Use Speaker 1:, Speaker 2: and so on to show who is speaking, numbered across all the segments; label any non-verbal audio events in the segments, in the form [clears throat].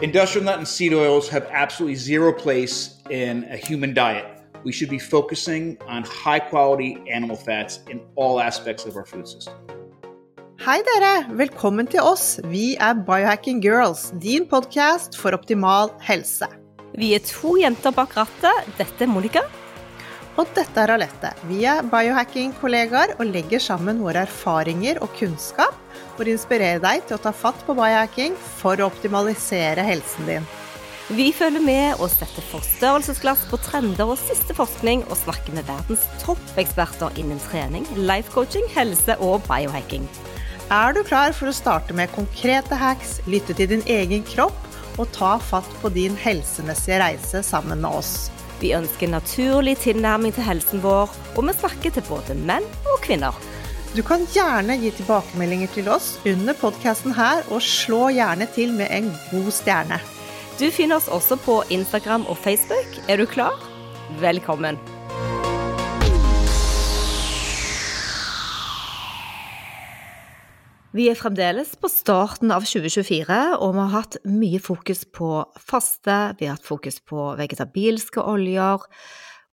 Speaker 1: Industrial nut and seed oils have absolutely zero place in a human diet. We should be focusing on high quality animal fats in all aspects of our food system.
Speaker 2: Hei dere, velkommen til oss. Vi er Biohacking Girls, din podkast for optimal helse.
Speaker 3: Vi er to jenter bak rattet. Dette er Monica.
Speaker 2: Og dette er Alette. Vi er biohacking-kollegaer og legger sammen våre erfaringer og kunnskap for å inspirere deg til å ta fatt på biohacking for å optimalisere helsen din.
Speaker 3: Vi følger med og setter forstørrelsesglass på trender og siste forskning, og snakker med verdens toppeksperter innen trening, life coaching, helse og biohacking.
Speaker 2: Er du klar for å starte med konkrete hacks, lytte til din egen kropp og ta fatt på din helsemessige reise sammen med oss?
Speaker 3: Vi ønsker naturlig tilnærming til helsen vår, og vi snakker til både menn og kvinner.
Speaker 2: Du kan gjerne gi tilbakemeldinger til oss under podkasten her, og slå gjerne til med en god stjerne.
Speaker 3: Du finner oss også på Instagram og Facebook. Er du klar? Velkommen. Vi er fremdeles på starten av 2024, og vi har hatt mye fokus på faste, vi har hatt fokus på vegetabilske oljer,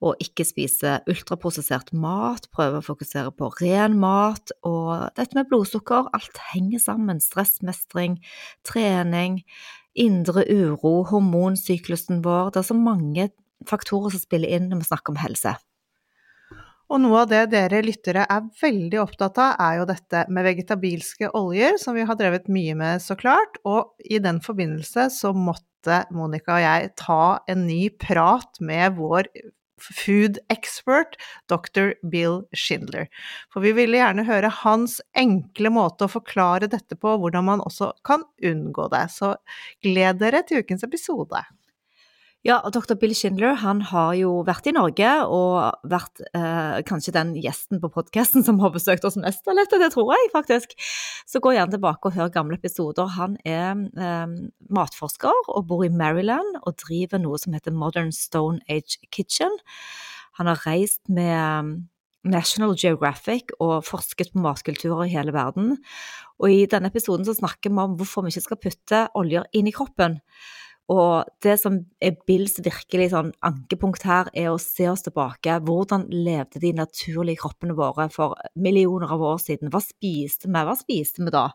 Speaker 3: og ikke spise ultraprosessert mat, prøve å fokusere på ren mat, og dette med blodsukker, alt henger sammen. Stressmestring, trening, indre uro, hormonsyklusen vår. Det er så mange faktorer som spiller inn når vi snakker om helse.
Speaker 2: Og noe av det dere lyttere er veldig opptatt av, er jo dette med vegetabilske oljer, som vi har drevet mye med, så klart. Og i den forbindelse så måtte Monica og jeg ta en ny prat med vår food expert, dr. Bill Schindler. For vi ville gjerne høre hans enkle måte å forklare dette på, hvordan man også kan unngå det. Så gled dere til ukens episode.
Speaker 3: Ja, og dr. Bill Schindler han har jo vært i Norge og vært eh, kanskje den gjesten på podkasten som har besøkt oss mest av det tror jeg faktisk. Så gå gjerne tilbake og hør gamle episoder. Han er eh, matforsker og bor i Maryland og driver noe som heter Modern Stone Age Kitchen. Han har reist med eh, National Geographic og forsket på matkulturer i hele verden. Og i denne episoden så snakker vi om hvorfor vi ikke skal putte oljer inn i kroppen. Og det som er Bills virkelig sånn ankepunkt her, er å se oss tilbake. Hvordan levde de naturlige kroppene våre for millioner av år siden? Hva spiste vi? Hva spiste vi da?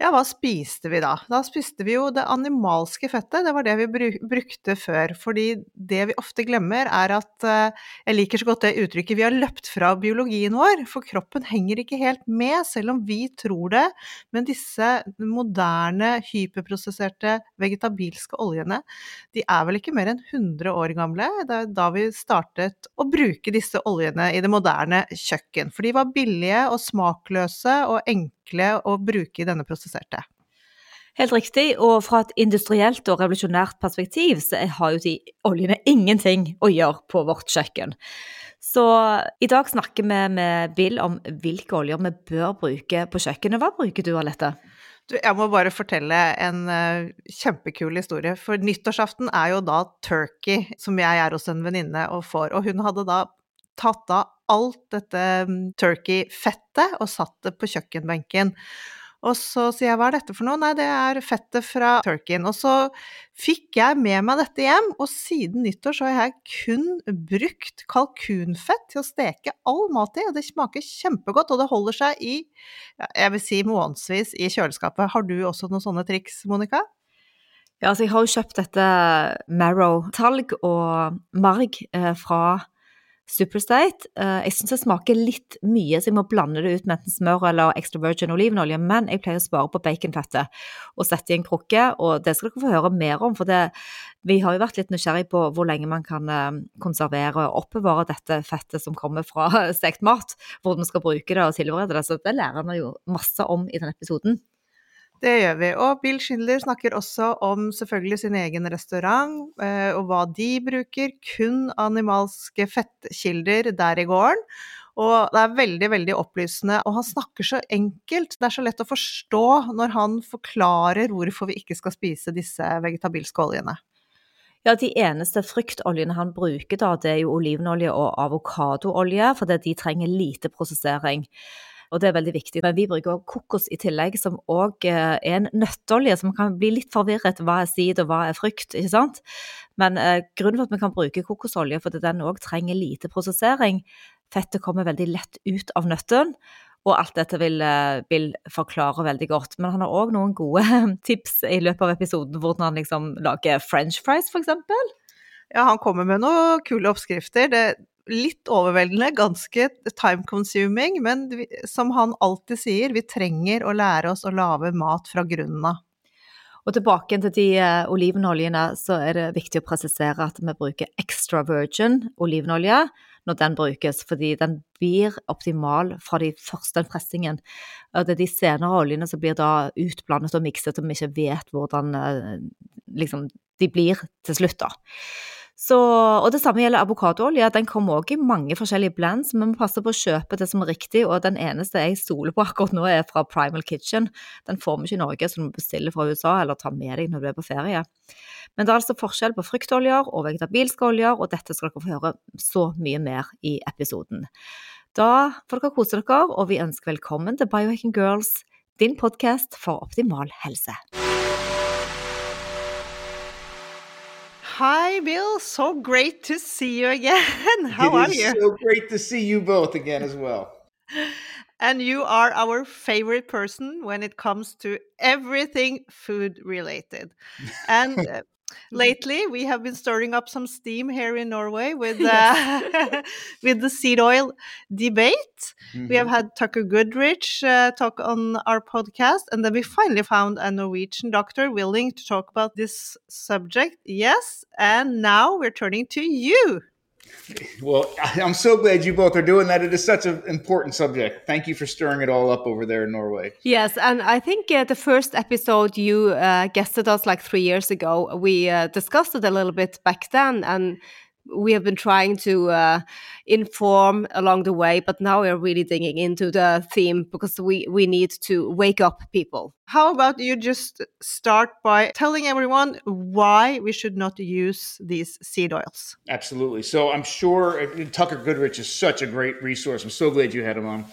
Speaker 2: Ja, hva spiste vi da? Da spiste vi jo det animalske fettet, det var det vi brukte før. Fordi det vi ofte glemmer, er at eh, Jeg liker så godt det uttrykket vi har løpt fra biologien vår, for kroppen henger ikke helt med, selv om vi tror det. Men disse moderne, hyperprosesserte vegetabilske oljene, de er vel ikke mer enn 100 år gamle? Det er da vi startet å bruke disse oljene i det moderne kjøkken. For de var billige og smakløse og enkle å bruke i denne prosesserte.
Speaker 3: Helt riktig, og fra et industrielt og revolusjonært perspektiv så har jo de oljene ingenting å gjøre på vårt kjøkken. Så i dag snakker vi med Bill om hvilke oljer vi bør bruke på kjøkkenet. Hva bruker du, Alette?
Speaker 2: Du, jeg må bare fortelle en uh, kjempekul historie. For nyttårsaften er jo da turkey, som jeg er hos en venninne og får. Og hun hadde da tatt av alt dette mm, turkey-fettet og satt det på kjøkkenbenken. Og så sier jeg hva er dette for noe? Nei, det er fettet fra turkeyen. Og så fikk jeg med meg dette hjem, og siden nyttår så har jeg kun brukt kalkunfett til å steke all mat i, og det smaker kjempegodt, og det holder seg i, jeg vil si månedsvis i kjøleskapet. Har du også noen sånne triks, Monica?
Speaker 3: Ja, altså jeg har jo kjøpt dette Marrow-talg og marg eh, fra Superstate. Uh, jeg syns det smaker litt mye, så jeg må blande det ut med enten smør eller extra virgin olivenolje. Men jeg pleier å spare på baconfettet og sette i en krukke, og det skal dere få høre mer om. For det, vi har jo vært litt nysgjerrig på hvor lenge man kan uh, konservere og oppbevare dette fettet som kommer fra [laughs] stekt mat. Hvordan vi skal bruke det og tilberede det. Så det lærer vi jo masse om i denne episoden.
Speaker 2: Det gjør vi. Og Bill Schindler snakker også om selvfølgelig sin egen restaurant, eh, og hva de bruker. Kun animalske fettkilder der i gården. Og det er veldig, veldig opplysende. Og han snakker så enkelt. Det er så lett å forstå når han forklarer hvorfor vi ikke skal spise disse vegetabilske oljene.
Speaker 3: Ja, de eneste fruktoljene han bruker, da, det er jo olivenolje og avokadoolje, fordi de trenger lite prosessering. Og det er veldig viktig. Men vi bruker også kokos i tillegg, som òg er en nøtteolje, som kan bli litt forvirret. Hva er sid, og hva er frukt? ikke sant? Men eh, grunnen for at vi kan bruke kokosolje, for den òg trenger lite prosessering. Fettet kommer veldig lett ut av nøtten. Og alt dette vil Bill forklare veldig godt. Men han har òg noen gode [laughs] tips i løpet av episoden, hvordan han liksom lager french fries, f.eks.
Speaker 2: Ja, han kommer med noen kule oppskrifter. Det litt overveldende, ganske time consuming, men vi, som han alltid sier, vi trenger å lære oss å lage mat fra grunnen av.
Speaker 3: Og tilbake til de uh, olivenoljene, så er det viktig å presisere at vi bruker extra virgin olivenolje når den brukes, fordi den blir optimal fra de første pressingen. Det er de senere oljene som blir da utblandet og mikset, og vi ikke vet hvordan uh, liksom, de blir til slutt, da. Så, og det samme gjelder avokadoolje. Den kommer også i mange forskjellige blends, men vi må passe på å kjøpe det som er riktig. Og den eneste jeg stoler på [laughs] akkurat nå, er fra Primal Kitchen. Den får vi ikke i Norge, så du må bestille fra USA eller ta med deg når du er på ferie. Men det er altså forskjell på fruktoljer og vegetabilske oljer, og dette skal dere få høre så mye mer i episoden. Da får dere kose dere, og vi ønsker velkommen til Biohacking Girls, din podkast for optimal helse.
Speaker 2: Hi, Bill. So great to see you again. [laughs] How
Speaker 1: it
Speaker 2: are you?
Speaker 1: So great to see you both again as well. [laughs]
Speaker 2: And you are our favorite person when it comes to everything food related. And [laughs] uh, lately we have been stirring up some steam here in Norway with uh, [laughs] with the seed oil debate. Mm -hmm. We have mm-hmm. had Tucker Goodrich uh, talk on our podcast, and then we finally found a Norwegian doctor willing to talk about this subject. Yes, and now we're turning to you.
Speaker 1: Well, [laughs] I'm so glad you both are doing that. It is such an important subject. Thank you for stirring it all up over there in Norway.
Speaker 4: Yes, and I think uh, the first episode you uh, guested us like three years ago, we uh, discussed it a little bit back then, and we have been trying to uh, inform along the way, but now we're really digging into the theme because we, we need to wake up people.
Speaker 2: How about you just start by telling everyone why we should not use these seed oils?
Speaker 1: Absolutely. So I'm sure uh, Tucker Goodrich is such a great resource. I'm so glad you had him on.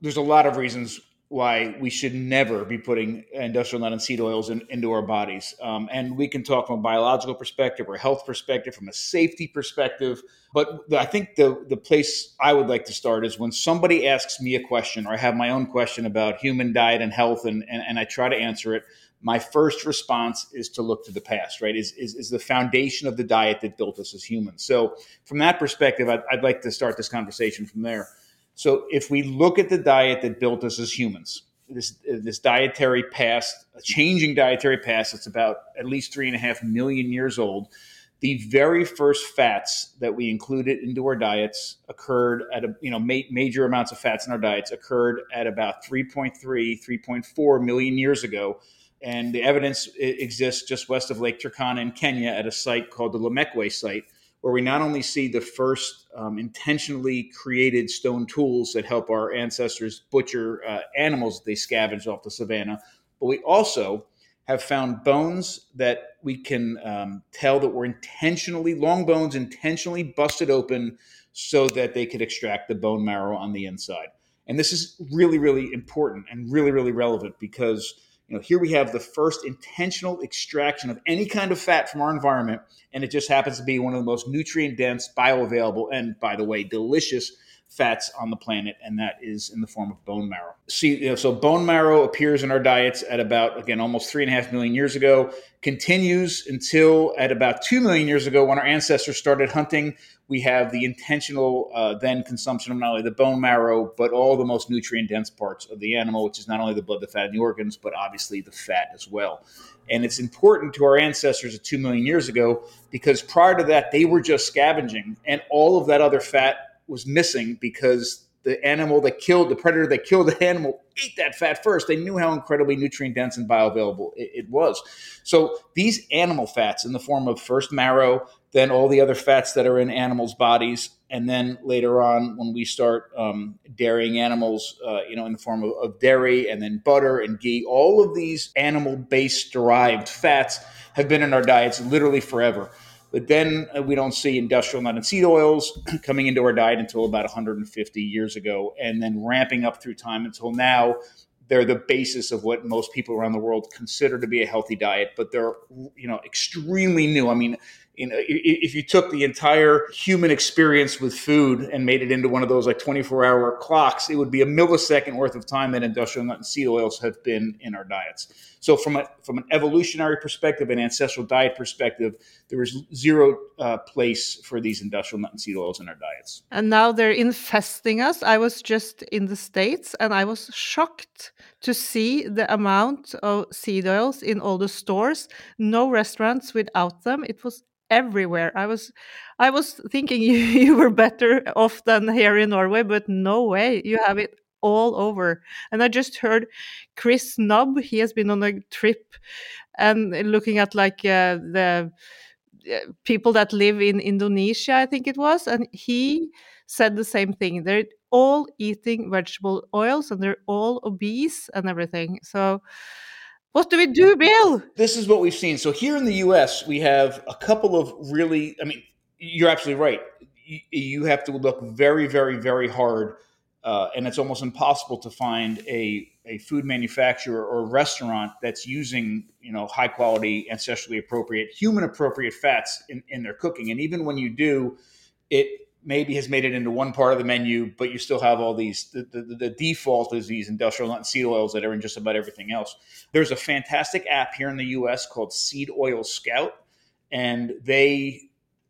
Speaker 1: There's a lot of reasons why we should never be putting industrial nut and seed oils in, into our bodies. Um, and we can talk from a biological perspective or health perspective, from a safety perspective. But I think the, the place I would like to start is when somebody asks me a question or I have my own question about human diet and health and, and, and I try to answer it. My first response is to look to the past, right? Is, is, is the foundation of the diet that built us as humans. So, from that perspective, I'd, I'd like to start this conversation from there. So if we look at the diet that built us as humans, this this dietary past, a changing dietary past that's about at least three and a half million years old. The very first fats that we included into our diets occurred at a you know ma- major amounts of fats in our diets occurred at about 3.3 3.4 million years ago and the evidence eh, exists just west of Lake Turkana in Kenya at a site called the Lomekwi site where we not only see the first um, intentionally created stone tools that help our ancestors butcher uh, animals that they scavenged off the savannah, but we also have found bones that we can um, tell that were intentionally, long bones intentionally busted open so that they could extract the bone marrow on the inside. And this is really, really important and really, really relevant because you know, here we have the first intentional extraction of any kind of fat from our environment, and it just happens to be one of the most nutrient dense, bioavailable, and by the way, delicious fats on the planet, and that is in the form of bone marrow. See, you know, so bone marrow appears in our diets at about again almost three and a half million years ago, continues until at about two million years ago when our ancestors started hunting we have the intentional uh, then consumption of not only the bone marrow, but all the most nutrient dense parts of the animal, which is not only the blood, the fat, and the organs, but obviously the fat as well. And it's important to our ancestors of 2 million years ago because prior to that, they were just scavenging, and all of that other fat was missing because the animal that killed the predator that killed [laughs] the animal ate that fat first. They knew how incredibly nutrient dense and bioavailable it, it, was. So these animal fats, in the form of first marrow, then all the other fats that are in animals' bodies, and then later on when we start um, dairying animals, uh, you know, in the form of, of dairy, and then butter and ghee, all of these animal-based derived fats have been in our diets literally forever. But then uh, we don't see industrial nut and seed oils [clears throat] coming into our diet until about 150 years ago, and then ramping up through time until now. They're the basis of what most people around the world consider to be a healthy diet, but they're you know extremely new. I mean, you know, if you took the entire human experience with food and made it into one of those like 24 hour clocks, it would be a millisecond worth of time that industrial nut and seed oils have been in our diets. So, from a from an evolutionary perspective, an ancestral diet perspective, there is zero uh, place for these industrial nut and seed oils in our diets.
Speaker 2: And now they're infesting us. I was just in the States and I was shocked to see the amount of seed oils in all the stores. No restaurants without them. It was everywhere. I was I was thinking [laughs] you, you were better off than here in Norway, but no way. You have it all over. And I just heard Chris Knobbe, he has been on a trip and looking at like uh, the uh, people that live in Indonesia, I think it was, and he said the same thing. They're all eating vegetable oils and they're all obese and everything. So what do we do, Bill?
Speaker 1: This is what we've seen. So here in the U.S., we have a couple of really. I mean, you're absolutely right. You, have to look very, very, very hard, uh, and it's almost impossible to find a a food manufacturer or restaurant that's using you know high quality, ancestrally appropriate, human appropriate fats in, in their cooking. And even when you do, it maybe has made it into one part of the menu, but you still have all these. The, the, the, default is these industrial nut and seed oils that are in just about everything else. There's a fantastic app here in the U.S. called Seed Oil Scout, and they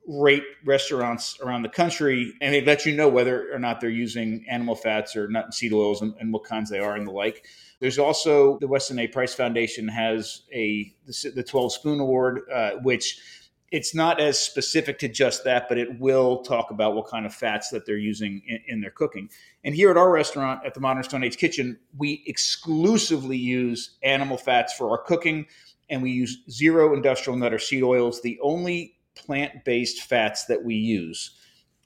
Speaker 1: rate restaurants around the country, and they let you know whether or not they're using animal fats or nut and seed oils and, and what kinds they are and the like. There's also the Weston A. Price Foundation has a the 12 Spoon Award, uh, which it's not as specific to just that, but it will talk about what kind of fats that they're using in, in, their cooking. And here at our restaurant at the Modern Stone Age Kitchen, we exclusively use animal fats for our cooking, and we use zero industrial nut or seed oils. The only plant based fats that we use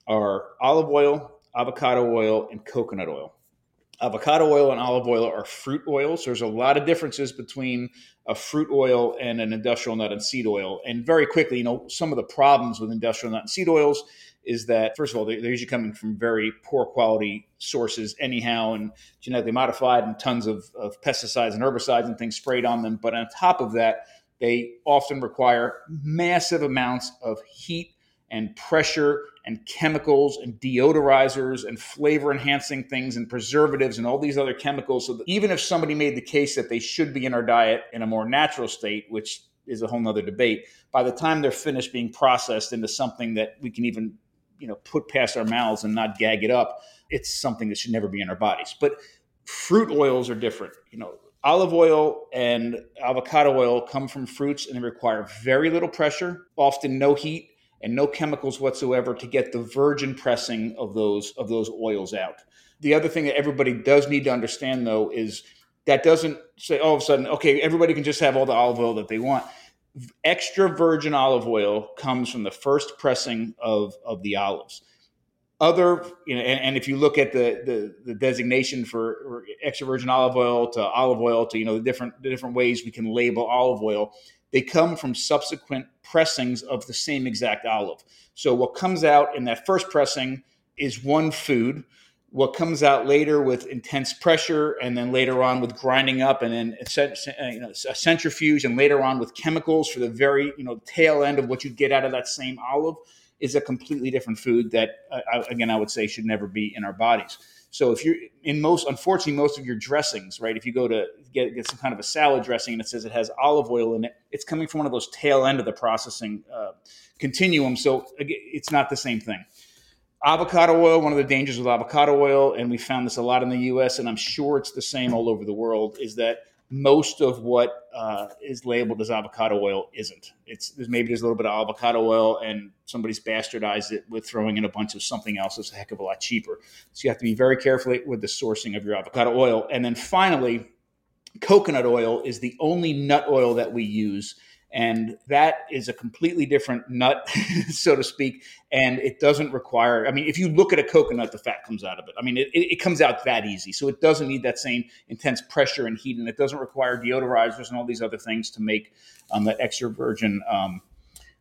Speaker 1: are olive oil, avocado oil, and coconut oil avocado oil and olive oil are fruit oils. There's a lot of differences between a fruit oil and an industrial nut and seed oil. And very quickly, you know, some of the problems with industrial nut and seed oils is that first of all, they're usually coming from very poor quality sources, anyhow, and genetically modified, and tons of, of pesticides and herbicides and things sprayed on them. But on top of that, they often require massive amounts of heat and pressure and chemicals and deodorizers and flavor enhancing things and preservatives and all these other chemicals. So even if somebody made the case that they should be in our diet in a more natural state, which is a whole nother debate, by the time they're finished being processed into something that we can even you know put past our mouths and not gag it up, it's something that should never be in our bodies. But fruit oils are different. You know, olive oil and avocado oil come from fruits and they require very little pressure, often no heat and no chemicals whatsoever to get the virgin pressing of those of those oils out. The other thing that everybody does need to understand though is that doesn't say all of a sudden okay everybody can just have all the olive oil that they want. Extra virgin olive oil comes from the first pressing of of the olives. Other, you know, and, and if you look at the, the, the designation for extra virgin olive oil to olive oil to you know the different the different ways we can label olive oil, they come from subsequent pressings of the same exact olive. So what comes out in that first pressing is one food. What comes out later with intense pressure, and then later on with grinding up, and then you know, a centrifuge, and later on with chemicals for the very you know tail end of what you get out of that same olive, is a completely different food that, uh, again, I would say should never be in our bodies. So if you're in most, unfortunately, most of your dressings, right? If you go to get, get some kind of a salad dressing and it says it has olive oil in it, it's coming from one of those tail end of the processing uh, continuum. So it's not the same thing. Avocado oil, one of the dangers with avocado oil, and we found this a lot in the U.S., and I'm sure it's the same all over the world, is that most of what uh, is labeled as avocado oil isn't. It's there's maybe there's a little bit of avocado oil, and somebody's bastardized it with throwing in a bunch of something else that's a heck of a lot cheaper. So you have to be very careful with the sourcing of your avocado oil. And then finally, coconut oil is the only nut oil that we use and that is a completely different nut [laughs] so to speak and it doesn't require i mean if you look at a coconut the fat comes out of it i mean it, it, comes out that easy so it doesn't need that same intense pressure and heat and it doesn't require deodorizers and all these other things to make um, that extra virgin um,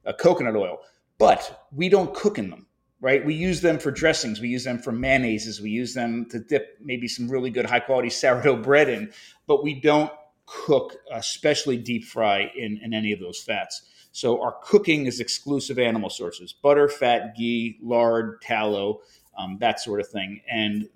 Speaker 1: uh, coconut oil but we don't cook in them right? We use them for dressings. We use them for mayonnaises. We use them to dip maybe some really good high quality sourdough bread in, but we don't cook, especially deep fry in, in any of those fats. So our cooking is exclusive animal sources: butter, fat, ghee, lard, tallow, um, that sort of thing. And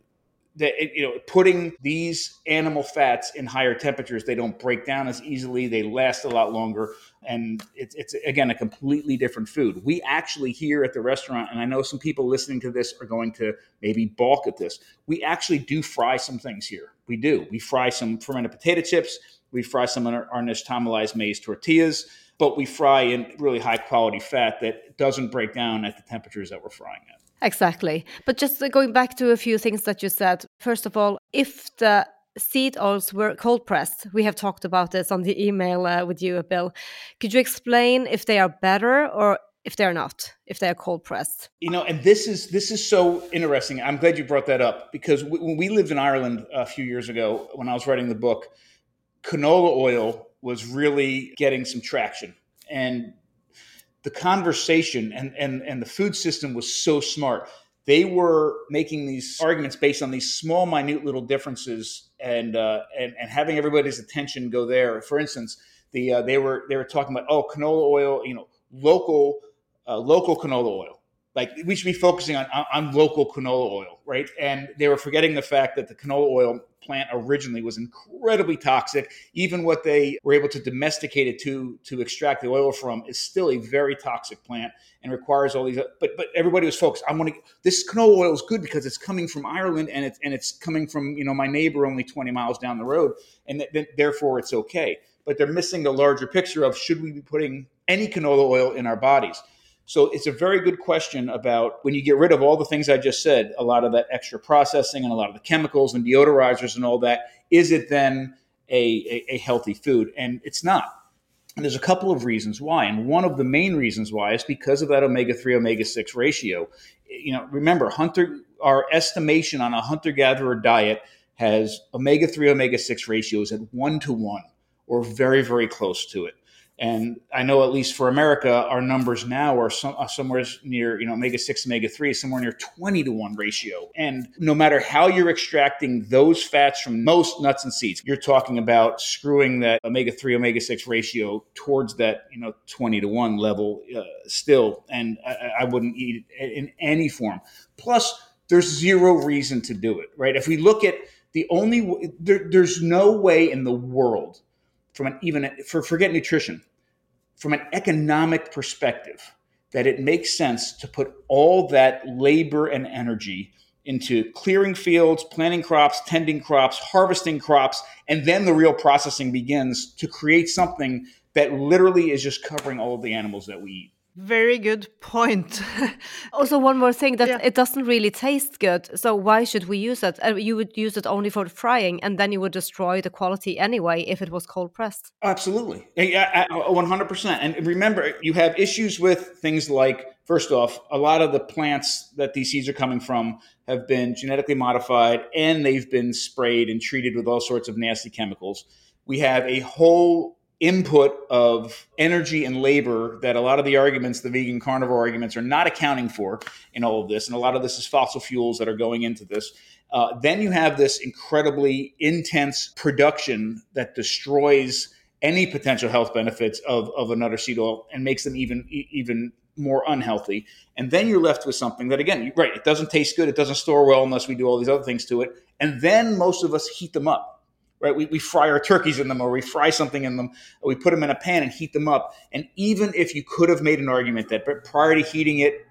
Speaker 1: that you know putting these animal fats in higher temperatures they don't break down as easily they last a lot longer and it's, it's again a completely different food we actually here at the restaurant and i know some people listening to this are going to maybe balk at this we actually do fry some things here we do we fry some fermented potato chips we fry some of our, nixtamalized maize tortillas but we fry in really high quality fat that doesn't break down at the temperatures that we're frying at
Speaker 4: Exactly. But just going back to a few things that you said. First of all, if the seed oils were cold pressed, we have talked about this on the email uh, with you, Bill. Could you explain if they are better or if they're not, if they are cold pressed?
Speaker 1: You know, and this is this is so interesting. I'm glad you brought that up because when we lived in Ireland a few years ago, when I was writing the book, canola oil was really getting some traction, and the conversation and, and, and the food system was so smart. They were making these arguments based on these small, minute little differences and, uh, and, and having everybody's attention go there. For instance, the, uh, they, were, they were talking about, oh, canola oil, you know, local, uh, local canola oil like we should be focusing on, on local canola oil, right? And they were forgetting the fact that the canola oil plant originally was incredibly toxic. Even what they were able to domesticate it to to extract the oil from is still a very toxic plant and requires all these. But but everybody was focused. I'm going to this canola oil is good because it's coming from Ireland and it's and it's coming from you know my neighbor only 20 miles down the road, and th- th- therefore it's okay. But they're missing the larger picture of should we be putting any canola oil in our bodies? So it's a very good question about when you get rid of all the things I just said, a lot of that extra processing and a lot of the chemicals and deodorizers and all that, is it then a, a, a healthy food? And it's not. And there's a couple of reasons why. And one of the main reasons why is because of that omega 3 omega 6 ratio. You know, remember, hunter our estimation on a hunter gatherer diet has omega 3 omega 6 ratios at 1 to 1 or very very close to it. And I know at least for America, our numbers now are, some, are somewhere near, you know, omega 6, omega 3, somewhere near 20 to 1 ratio. And no matter how you're extracting those fats from most nuts and seeds, you're talking about screwing that omega 3, omega 6 ratio towards that, you know, 20 to 1 level uh, still. And I, I wouldn't eat it in any form. Plus, there's zero reason to do it, right? If we look at the only, there, there's no way in the world from an even for forget nutrition from an economic perspective that it makes sense to put all that labor and energy into clearing fields, planting crops, tending crops, harvesting crops, and then the real processing begins to create something that literally is just covering all of the animals that we eat.
Speaker 2: Very good point. [laughs]
Speaker 4: also, one more thing that yeah. it doesn't really taste good. So why should we use it? Uh, you would use it only for frying, and then you would destroy the quality anyway if it was cold pressed.
Speaker 1: Absolutely, one hundred percent. And remember, you have issues with things like first off, a lot of the plants that these seeds are coming from have been genetically modified, and they've been sprayed and treated with all sorts of nasty chemicals. We have a whole input of energy and labor that a lot of the arguments, the vegan carnivore arguments, are not accounting for in all of this. And a lot of this is fossil fuels that are going into this. Uh, then you have this incredibly intense production that destroys any potential health benefits of, of another seed oil and makes them even even more unhealthy. And then you're left with something that, again, right, it doesn't taste good, it doesn't store well unless we do all these other things to it. And then most of us heat them up right? We, we fry our turkeys in them or we fry something in them, we put them in a pan and heat them up. And even if you could have made an argument that but prior to heating it,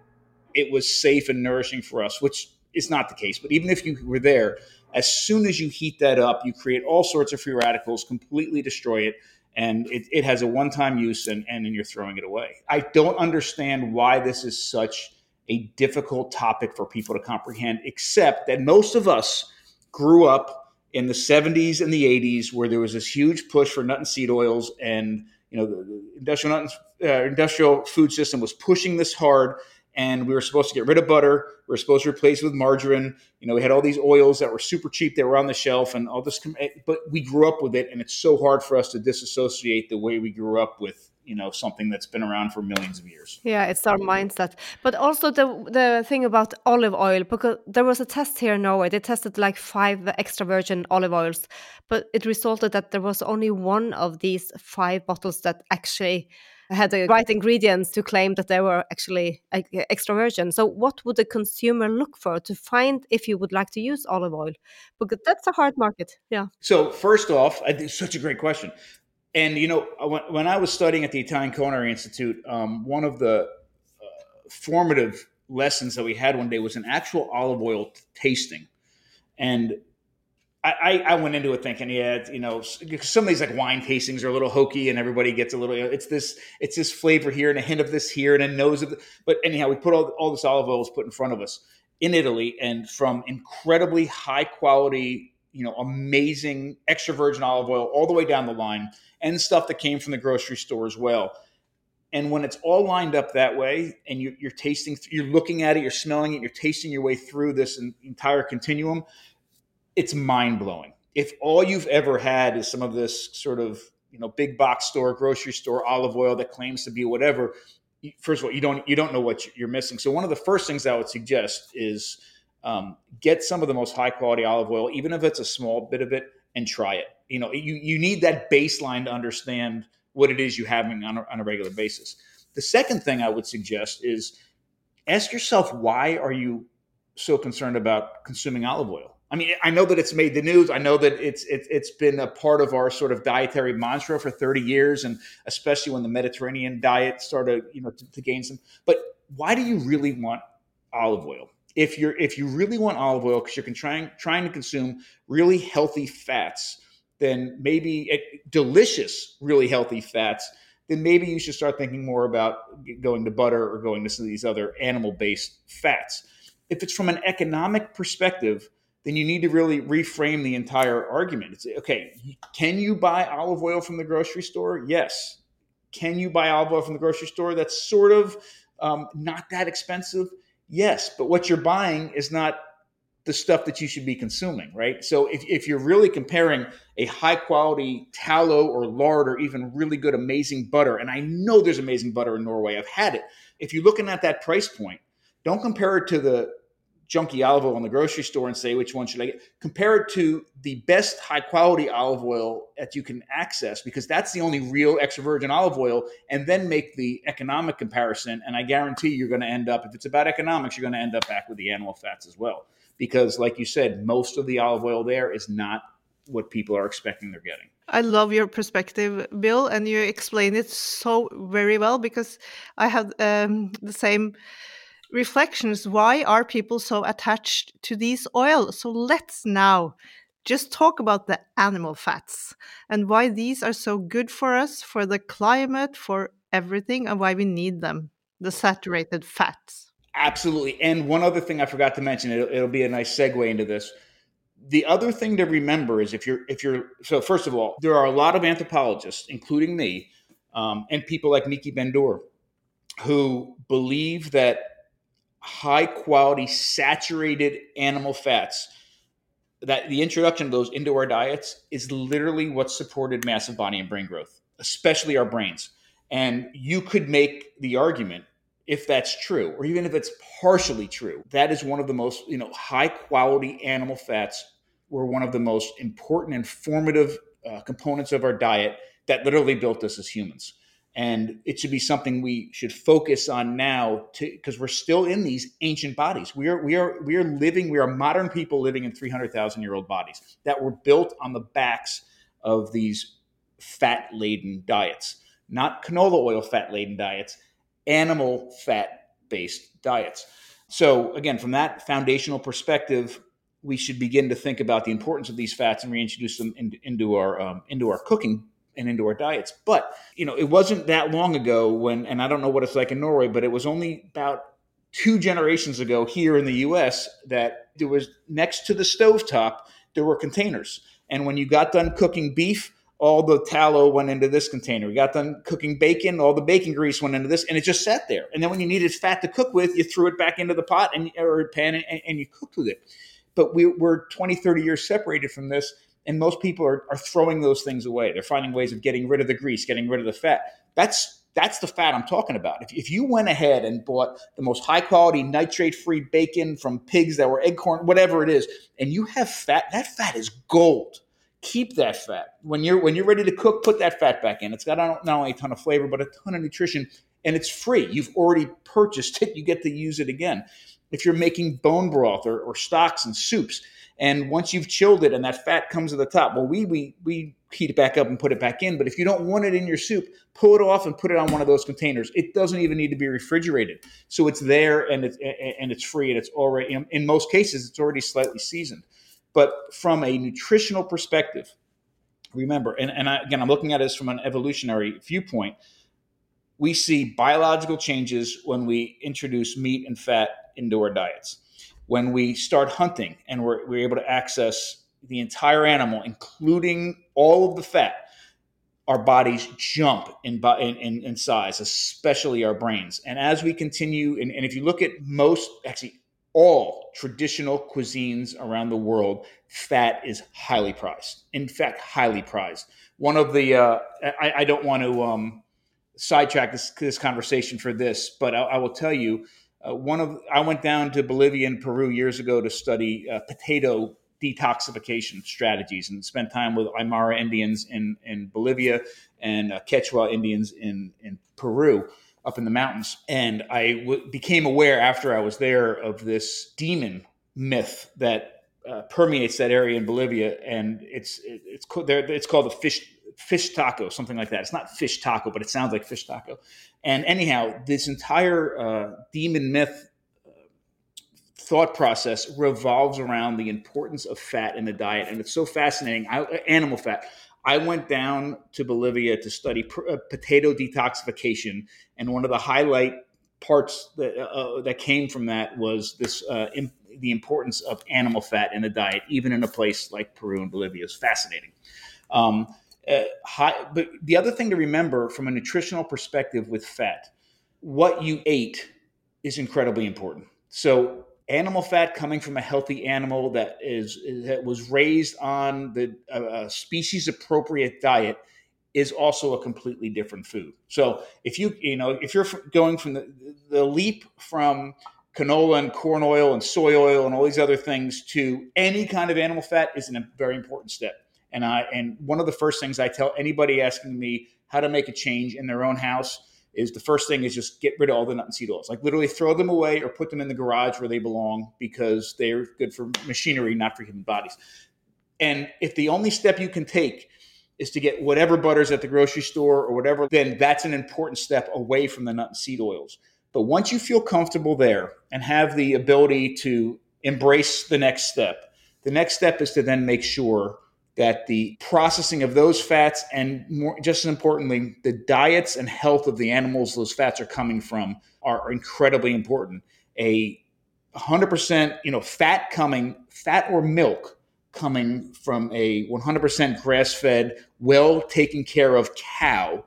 Speaker 1: it was safe and nourishing for us, which is not the case. But even if you were there, as soon as you heat that up, you create all sorts of free radicals, completely destroy it, and it, it has a one time use and, and then you're throwing it away. I don't understand why this is such a difficult topic for people to comprehend, except that most of us grew up in the 70s and the 80s where there was this huge push for nut and seed oils and you know the, the industrial nut and, uh, industrial food system was pushing this hard and we were supposed to get rid of butter. We were supposed to replace it with margarine. You know we had all these oils that were super cheap. They were on the shelf and all this but we grew up with it and it's so hard for us to disassociate the way we grew up with you know something that's been around for millions of years.
Speaker 4: Yeah, it's our mindset. But also the the thing about olive oil because there was a test here in Norway. They tested like five extra virgin olive oils, but it resulted that there was only one of these five bottles that actually had the right ingredients to claim that they were actually extra virgin. So, what would the consumer look for to find if you would like to use olive oil? Because that's a hard market. Yeah.
Speaker 1: So, first off, I think such a great question. And you know, when, when I was studying at the Italian Culinary Institute, um, one of the uh, formative lessons that we had one day was an actual olive oil tasting, and I, I went into it thinking, yeah, you know, some of these like wine tastings are a little hokey, and everybody gets a little. It's this, it's this flavor here, and a hint of this here, and a nose of. The, but anyhow, we put all all this olive oil was put in front of us in Italy, and from incredibly high quality, you know, amazing extra virgin olive oil all the way down the line, and stuff that came from the grocery store as well. And when it's all lined up that way, and you, you're tasting, you're looking at it, you're smelling it, you're tasting your way through this entire continuum it's mind blowing. If all you've ever had is some of this sort of you know big box store, grocery store olive oil that claims to be whatever, first of all, you don't you don't know what you're missing. So one of the first things I would suggest is um, get some of the most high quality olive oil, even if it's a small bit of it, and try it. You know, you you need that baseline to understand what it is you're having on a, on a regular basis. The second thing I would suggest is ask yourself why are you so concerned about consuming olive oil? I mean, I know that it's made the news. I know that it's it, it's been a part of our sort of dietary mantra for 30 years, and especially when the Mediterranean diet started, you know, to, to gain some. But why do you really want olive oil? If you're if you really want olive oil because you're trying trying to consume really healthy fats, then maybe it, eh, delicious, really healthy fats. Then maybe you should start thinking more about going to butter or going to some of these other animal based fats. If it's from an economic perspective then you need to really reframe the entire argument. It's okay, can you buy olive oil from the grocery store? Yes. Can you buy olive oil from the grocery store? That's sort of um, not that expensive. Yes, but what you're buying is not the stuff that you should be consuming, right? So if, if you're really comparing a high quality tallow or lard or even really good, amazing butter, and I know there's amazing butter in Norway, I've had it. If you're looking at that price point, don't compare it to the junky olive oil in the grocery store and say which one should I get. Compare it to the best high quality olive oil that you can access because that's the only real extra virgin olive oil, and then make the economic comparison. And I guarantee you're going to end up, if it's about economics, you're going to end up back with the animal fats as well. Because, like you said, most of the olive oil there is not what people are expecting they're getting.
Speaker 2: I love your perspective, Bill, and you explain it so very well because I have um, the same reflections why are people so attached to these oils? So let's now just talk about the animal fats and why these are so good for us, for the climate, for everything, and why we need them the saturated fats.
Speaker 1: Absolutely. And one other thing I forgot to mention, it'll, it'll be a nice segue into this. The other thing to remember is if you're, if you're, so first of all, there are a lot of anthropologists, including me, um, and people like Miki Ben-Dor, who believe that high quality saturated animal fats that the introduction of those into our diets is literally what supported massive body and brain growth especially our brains. And you could make the argument if that's true or even if it's partially true that is one of the most you know high quality animal fats were one of the most important and formative uh, components of our diet that literally built us as humans and it should be something we should focus on now because we're still in these ancient bodies. We are we are we are living we are modern people living in 300000 year old bodies that were built on the backs of these fat laden diets. Not canola oil fat laden diets animal fat based diets. So again from that foundational perspective we should begin to think about the importance of these fats and reintroduce them into, into our um, into our cooking and into our diets. But, you know, it wasn't that long ago when, and I don't know what it's like in Norway, but it was only about two generations ago here in the US that there was next to the stovetop, there were containers. And when you got done cooking beef, all the tallow went into this container. You got done cooking bacon, all the bacon grease went into this, and it just sat there. And then when you needed fat to cook with, you threw it back into the pot and or pan and, and you cooked with it. But we, we're 20, 30 years separated from this and most people are, are throwing those things away. They're finding ways of getting rid of the grease, getting rid of the fat. That's that's the fat I'm talking about. If, if you went ahead and bought the most high quality nitrate free bacon from pigs that were acorn, whatever it is, and you have fat, that fat is gold. Keep that fat. When you're when you're ready to cook, put that fat back in. It's got not only a ton of flavor, but a ton of nutrition, and it's free. You've already purchased it. You get to use it again. If you're making bone broth or, or stocks and soups, and once you've chilled it and that fat comes to the top, well, we we we heat it back up and put it back in. But if you don't want it in your soup, pull it off and put it on one of those containers. It doesn't even need to be refrigerated, so it's there and it's and it's free and it's already in most cases it's already slightly seasoned. But from a nutritional perspective, remember, and, and I, again, I'm looking at this from an evolutionary viewpoint. We see biological changes when we introduce meat and fat into our diets when we start hunting and we're, we're able to access the entire animal, including all of the fat, our bodies jump in, in, in size, especially our brains. And as we continue, and, and if you look at most, actually all traditional cuisines around the world, fat is highly prized. In fact, highly prized. One of the, uh, I, I, don't want to um, sidetrack this, this conversation for this, but I, I will tell you, uh, one of I went down to Bolivia and Peru years ago to study uh, potato detoxification strategies and spent time with Aymara Indians in, in Bolivia and uh, Quechua Indians in, in Peru up in the mountains. And I w- became aware after I was there of this demon myth that uh, permeates that area in Bolivia, and it's it, it's it's called the fish fish taco, something like that. It's not fish taco, but it sounds like fish taco. And anyhow, this entire uh, demon myth uh, thought process revolves around the importance of fat in the diet, and it's so fascinating. I, animal fat. I went down to Bolivia to study pr- uh, potato detoxification, and one of the highlight parts that uh, uh that came from that was this uh, imp- the importance of animal fat in the diet, even in a place like Peru and Bolivia. is fascinating. Um, uh, high, but the other thing to remember from a nutritional perspective with fat, what you ate is incredibly important. So animal fat coming from a healthy animal that is that was raised on the uh, species appropriate diet is also a completely different food. So if you you know if you're going from the, the leap from canola and corn oil and soy oil and all these other things to any kind of animal fat is a very important step. And I and one of the first things I tell anybody asking me how to make a change in their own house is the first thing is just get rid of all the nut and seed oils. Like literally throw them away or put them in the garage where they belong because they're good for machinery, not for human bodies. And if the only step you can take is to get whatever butters at the grocery store or whatever, then that's an important step away from the nut and seed oils. But once you feel comfortable there and have the ability to embrace the next step, the next step is to then make sure that the processing of those fats and more, just as importantly, the diets and health of the animals those fats are coming from are incredibly important. A 100% you know fat coming fat or milk coming from a 100% grass-fed well taken care of cow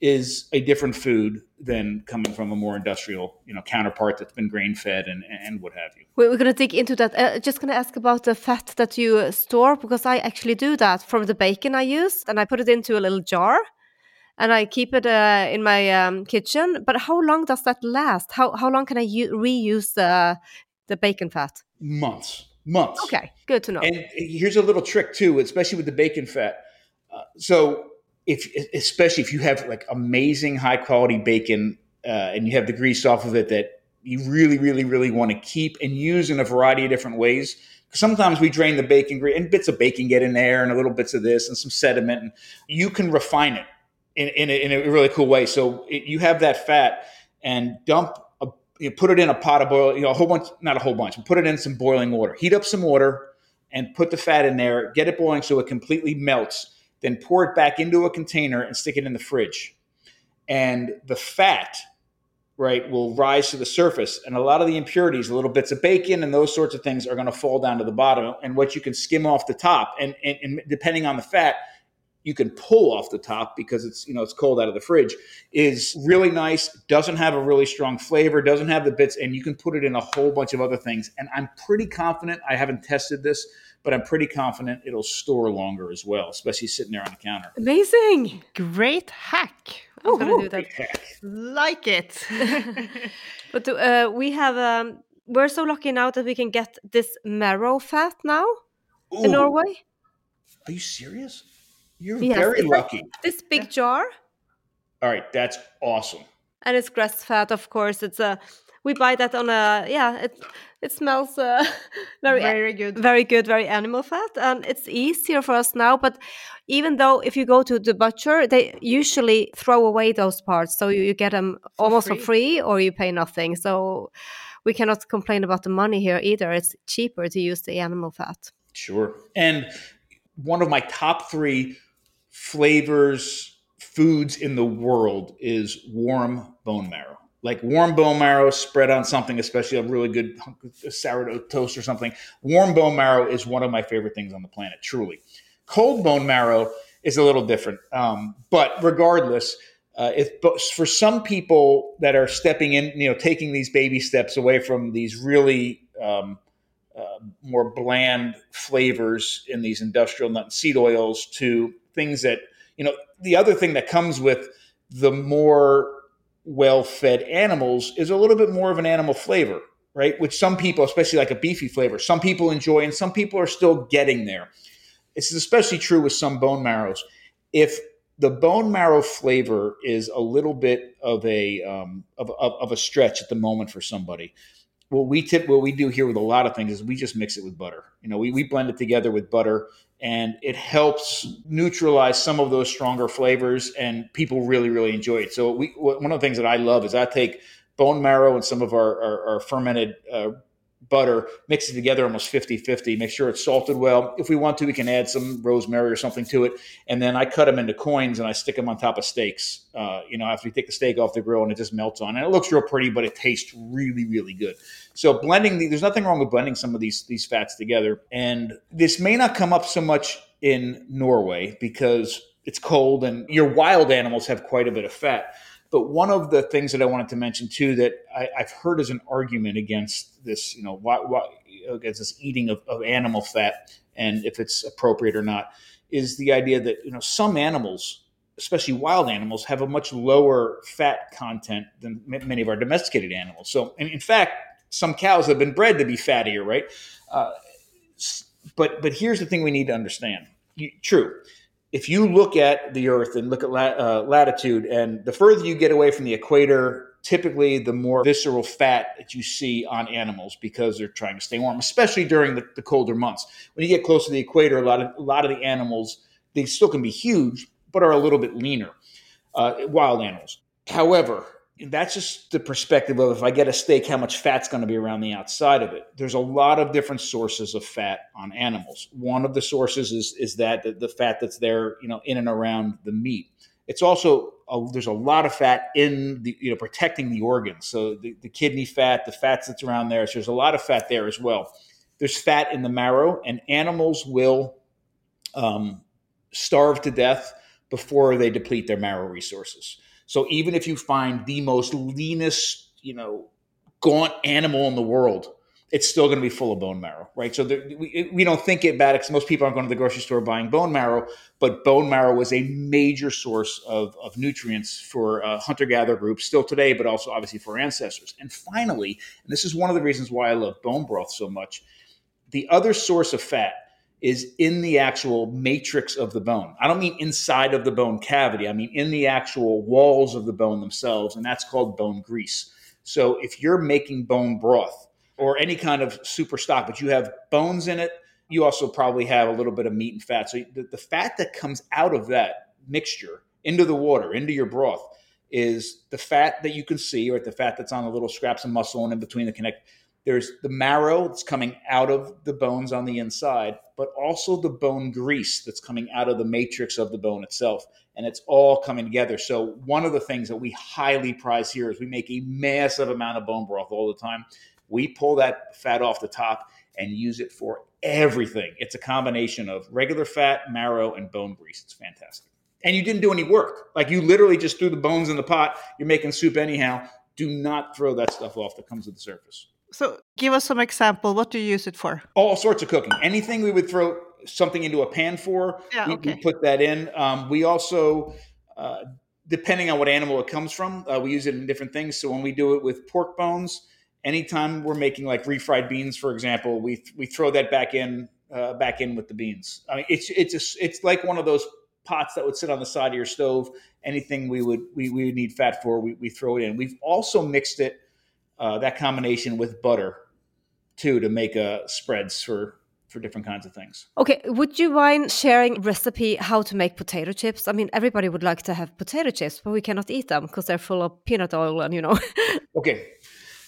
Speaker 1: is a different food than coming from a more industrial, you know, counterpart that's been grain fed and, and what have you.
Speaker 4: We're going to dig into that. Uh, just going to ask about the fat that you store because I actually do that from the bacon I use and I put it into a little jar and I keep it uh, in my um, kitchen. But how long does that last? How how long can I reuse the the bacon fat?
Speaker 1: Months, months.
Speaker 4: Okay, good to know.
Speaker 1: And here's a little trick too, especially with the bacon fat. Uh, so if especially if you have like amazing high quality bacon uh, and you have the grease off of it that you really really really want to keep and use in a variety of different ways sometimes we drain the bacon grease and bits of bacon get in there and a little bits of this and some sediment and you can refine it in, in, a, in a really cool way. So it, you have that fat and dump a, you know, put it in a pot of boil you know a whole bunch not a whole bunch but put it in some boiling water. Heat up some water and put the fat in there get it boiling so it completely melts then pour it back into a container and stick it in the fridge. And the fat, right, will rise to the surface. And a lot of the impurities, little bits of bacon and those sorts of things are going to fall down to the bottom. And what you can skim off the top, and, and, and depending on the fat, you can pull off the top because it's you know it's cold out of the fridge is really nice doesn't have a really strong flavor doesn't have the bits and you can put it in a whole bunch of other things and i'm pretty confident i haven't tested this but i'm pretty confident it'll store longer as well especially sitting there on the counter
Speaker 4: Amazing.
Speaker 2: Great hack.
Speaker 4: I'm gonna do that.
Speaker 1: Heck.
Speaker 2: Like it. [laughs]
Speaker 4: But uh, we have um, we're so lucky now that we can get this marrow fat now in Norway.
Speaker 1: are you serious you're
Speaker 4: Yes,
Speaker 1: very
Speaker 4: it's like-
Speaker 1: lucky
Speaker 4: This big jar,
Speaker 1: all right that's awesome
Speaker 4: and it's grass fat, of course. It's a we buy that on a yeah. It it smells uh, [laughs] very
Speaker 2: Very good.
Speaker 4: very good, very animal fat, and it's easier for us now. But even though if you go to the butcher, they usually throw away those parts, so you, you get them almost for
Speaker 2: free.
Speaker 4: free, or you pay nothing. So we cannot complain about the money here either. It's cheaper to use the animal fat.
Speaker 1: Sure. And one of my top three flavors, foods in the world is warm bone marrow. Like warm bone marrow spread on something, especially a really good sourdough toast or something. Warm bone marrow is one of my favorite things on the planet, truly. Cold bone marrow is a little different. Um, but regardless, uh, if for some people that are stepping in, you know, taking these baby steps away from these really um, uh, more bland flavors in these industrial nut and seed oils to things that you know the other thing that comes with the more well-fed animals is a little bit more of an animal flavor right? Which some people especially like a beefy flavor some people enjoy and some people are still getting there. This is especially true with some bone marrows. If the bone marrow flavor is a little bit of a um, of, of, of a stretch at the moment for somebody what we tip what we do here with a lot of things is we just mix it with butter. You know we, we blend it together with butter and it helps neutralize some of those stronger flavors and people really really enjoy it. So we one of the things that i love is i take bone marrow and some of our, our, our fermented uh, butter mix it together almost 50 50 make sure it's salted well. If we want to we can add some rosemary or something to it. And then i cut them into coins and i stick them on top of steaks. Uh, you know after you take the steak off the grill and it just melts on. And it looks real pretty but it tastes really really good. So blending the, there's nothing wrong with blending some of these these fats together. And this may not come up so much in norway because it's cold and your wild animals have quite a bit of fat but one of the things that I wanted to mention too that I, have heard as an argument against this, you know, why, why against this eating of, of, animal fat and if it's appropriate or not, is the idea that you know some animals, especially wild animals, have a much lower fat content than many of our domesticated animals. So, and in fact, some cows have been bred to be fattier, right? Uh, but but here's the thing we need to understand. You, true, if you look at the Earth and look at uh, latitude, and the further you get away from the equator, typically the more visceral fat that you see on animals because they're trying to stay warm, especially during the, the colder months. When you get close to the equator, a lot of a lot of the animals they still can be huge, but are a little bit leaner. Uh, wild animals, however, that's just the perspective of if I get a steak, how much fat's going to be around the outside of it. There's a lot of different sources of fat on animals. One of the sources is is that the, the fat that's there, you know, in and around the meat. It's also a, there's a lot of fat in the you know protecting the organs. So the, the kidney fat, the fats that's around there. So there's a lot of fat there as well. There's fat in the marrow, and animals will um, starve to death before they deplete their marrow resources. So even if you find the most leanest, you know, gaunt animal in the world, it's still going to be full of bone marrow, right? So there, we, we don't think it bad because most people aren't going to the grocery store buying bone marrow, but bone marrow was a major source of, of nutrients for uh, hunter gatherer groups still today, but also obviously for ancestors. And finally, and this is one of the reasons why I love bone broth so much, the other source of fat is in the actual matrix of the bone. I don't mean inside of the bone cavity, I mean in the actual walls of the bone themselves, and that's called bone grease. So if you're making bone broth or any kind of super stock, but you have bones in it, you also probably have a little bit of meat and fat. So the, the fat that comes out of that mixture into the water, into your broth, is the fat that you can see, or the fat that's on the little scraps of muscle and in between the connect there's the marrow that's coming out of the bones on the inside, but also the bone grease that's coming out of the matrix of the bone itself. And it's all coming together. So, one of the things that we highly prize here is we make a massive amount of bone broth all the time. We pull that fat off the top and use it for everything. It's a combination of regular fat, marrow, and bone grease. It's fantastic. And you didn't do any work. Like you literally just threw the bones in the pot. You're making soup anyhow. Do not throw that stuff off that comes to the surface.
Speaker 2: So give us some example. What do you use it for?
Speaker 1: All sorts of cooking. Anything we would throw something into a pan for,
Speaker 2: Yeah,
Speaker 1: we,
Speaker 2: okay.
Speaker 1: we put that in. Um, we also, uh, depending on what animal it comes from, uh, we use it in different things. So when we do it with pork bones, anytime we're making like refried beans, for example, we we throw that back in uh, back in with the beans. I mean, it's it's a, it's like one of those pots that would sit on the side of your stove. Anything we would we, we would need fat for, we, we throw it in. We've also mixed it uh, that combination with butter too to make uh, spreads for for different kinds of things.
Speaker 4: Okay, would you mind sharing recipe how to make potato chips? I mean, everybody would like to have potato chips, but we cannot eat them because they're full of peanut oil and you know. [laughs]
Speaker 1: Okay.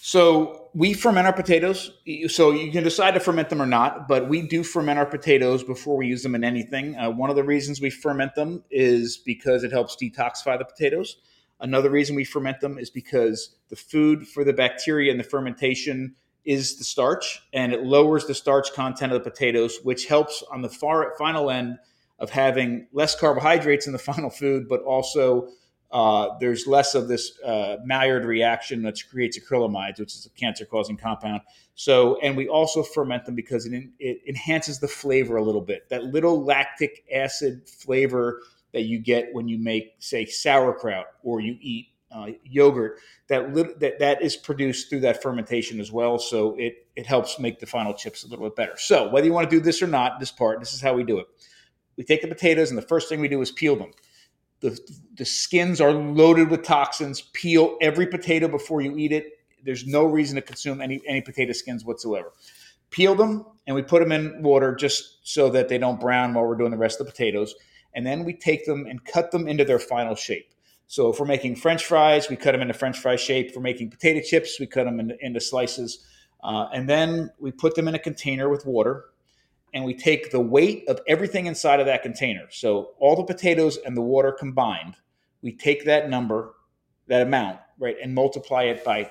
Speaker 1: So we ferment our potatoes. So you can decide to ferment them or not, but we do ferment our potatoes before we use them in anything. Uh, one of the reasons we ferment them is because it helps detoxify the potatoes. Another reason we ferment them is because the food for the bacteria in the fermentation is the starch, and it lowers the starch content of the potatoes, which helps on the far final end of having less carbohydrates in the [laughs] final food, but also uh, there's less of this uh, Maillard reaction that creates acrylamides, which is a cancer-causing compound. So, and we also ferment them because it, it enhances the flavor a little bit. That little lactic acid flavor that you get when you make, say, sauerkraut or you eat uh, yogurt, that, lit- that that is produced through that fermentation as well. So it it helps make the final chips a little bit better. So whether you want to do this or not, this part, this is how we do it. We take the potatoes, and the first thing we do is peel them the, the skins are loaded with toxins. Peel every potato before you eat it. There's no reason to consume any, any potato skins whatsoever. Peel them and we put them in water just so that they don't brown while we're doing the rest of the potatoes. And then we take them and cut them into their final shape. So if we're making French fries, we cut them into French fry shape. If we're making potato chips, we cut them into, into slices. Uh, and then we put them in a container with water and we take the weight of everything inside of that container. So all the potatoes and the water combined, we take that number, that amount, right, and multiply it by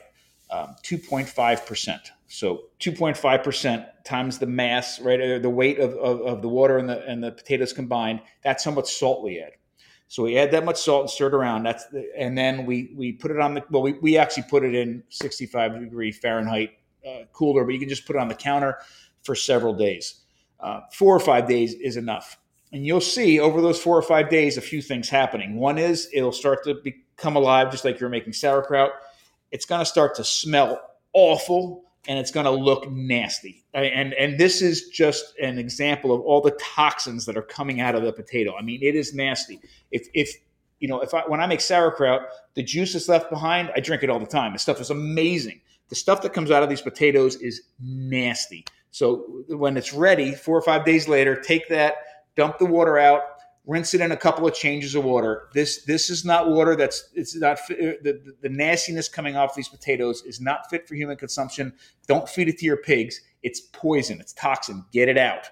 Speaker 1: um, 2.5%. So 2.5% times the mass, right, the weight of, of, of the water and the, and the potatoes combined, that's how much salt we add. So we add that much salt and stir it around. That's the, and then we we put it on the well we, we actually put it in 65 degree Fahrenheit uh, cooler, but you can just put it on the counter for several days. Uh, four or five days is enough. And you'll see over those four or five days a few things happening. One is it'll start to become alive, just like you're making sauerkraut. It's going to start to smell awful and it's going to look nasty. And and this is just an example of all the toxins that are coming out of the potato. I mean, it is nasty. If if you know, if I when I make sauerkraut, the juice is left behind. I drink it all the time. The stuff is amazing. The stuff that comes out of these potatoes is nasty. So when it's ready, four or five days later, take that, dump the water out, rinse it in a couple of changes of water. This this is not water that's it's not uh, the, the nastiness coming off these potatoes is not fit for human consumption. Don't feed it to your pigs. It's poison. It's toxin. Get it out.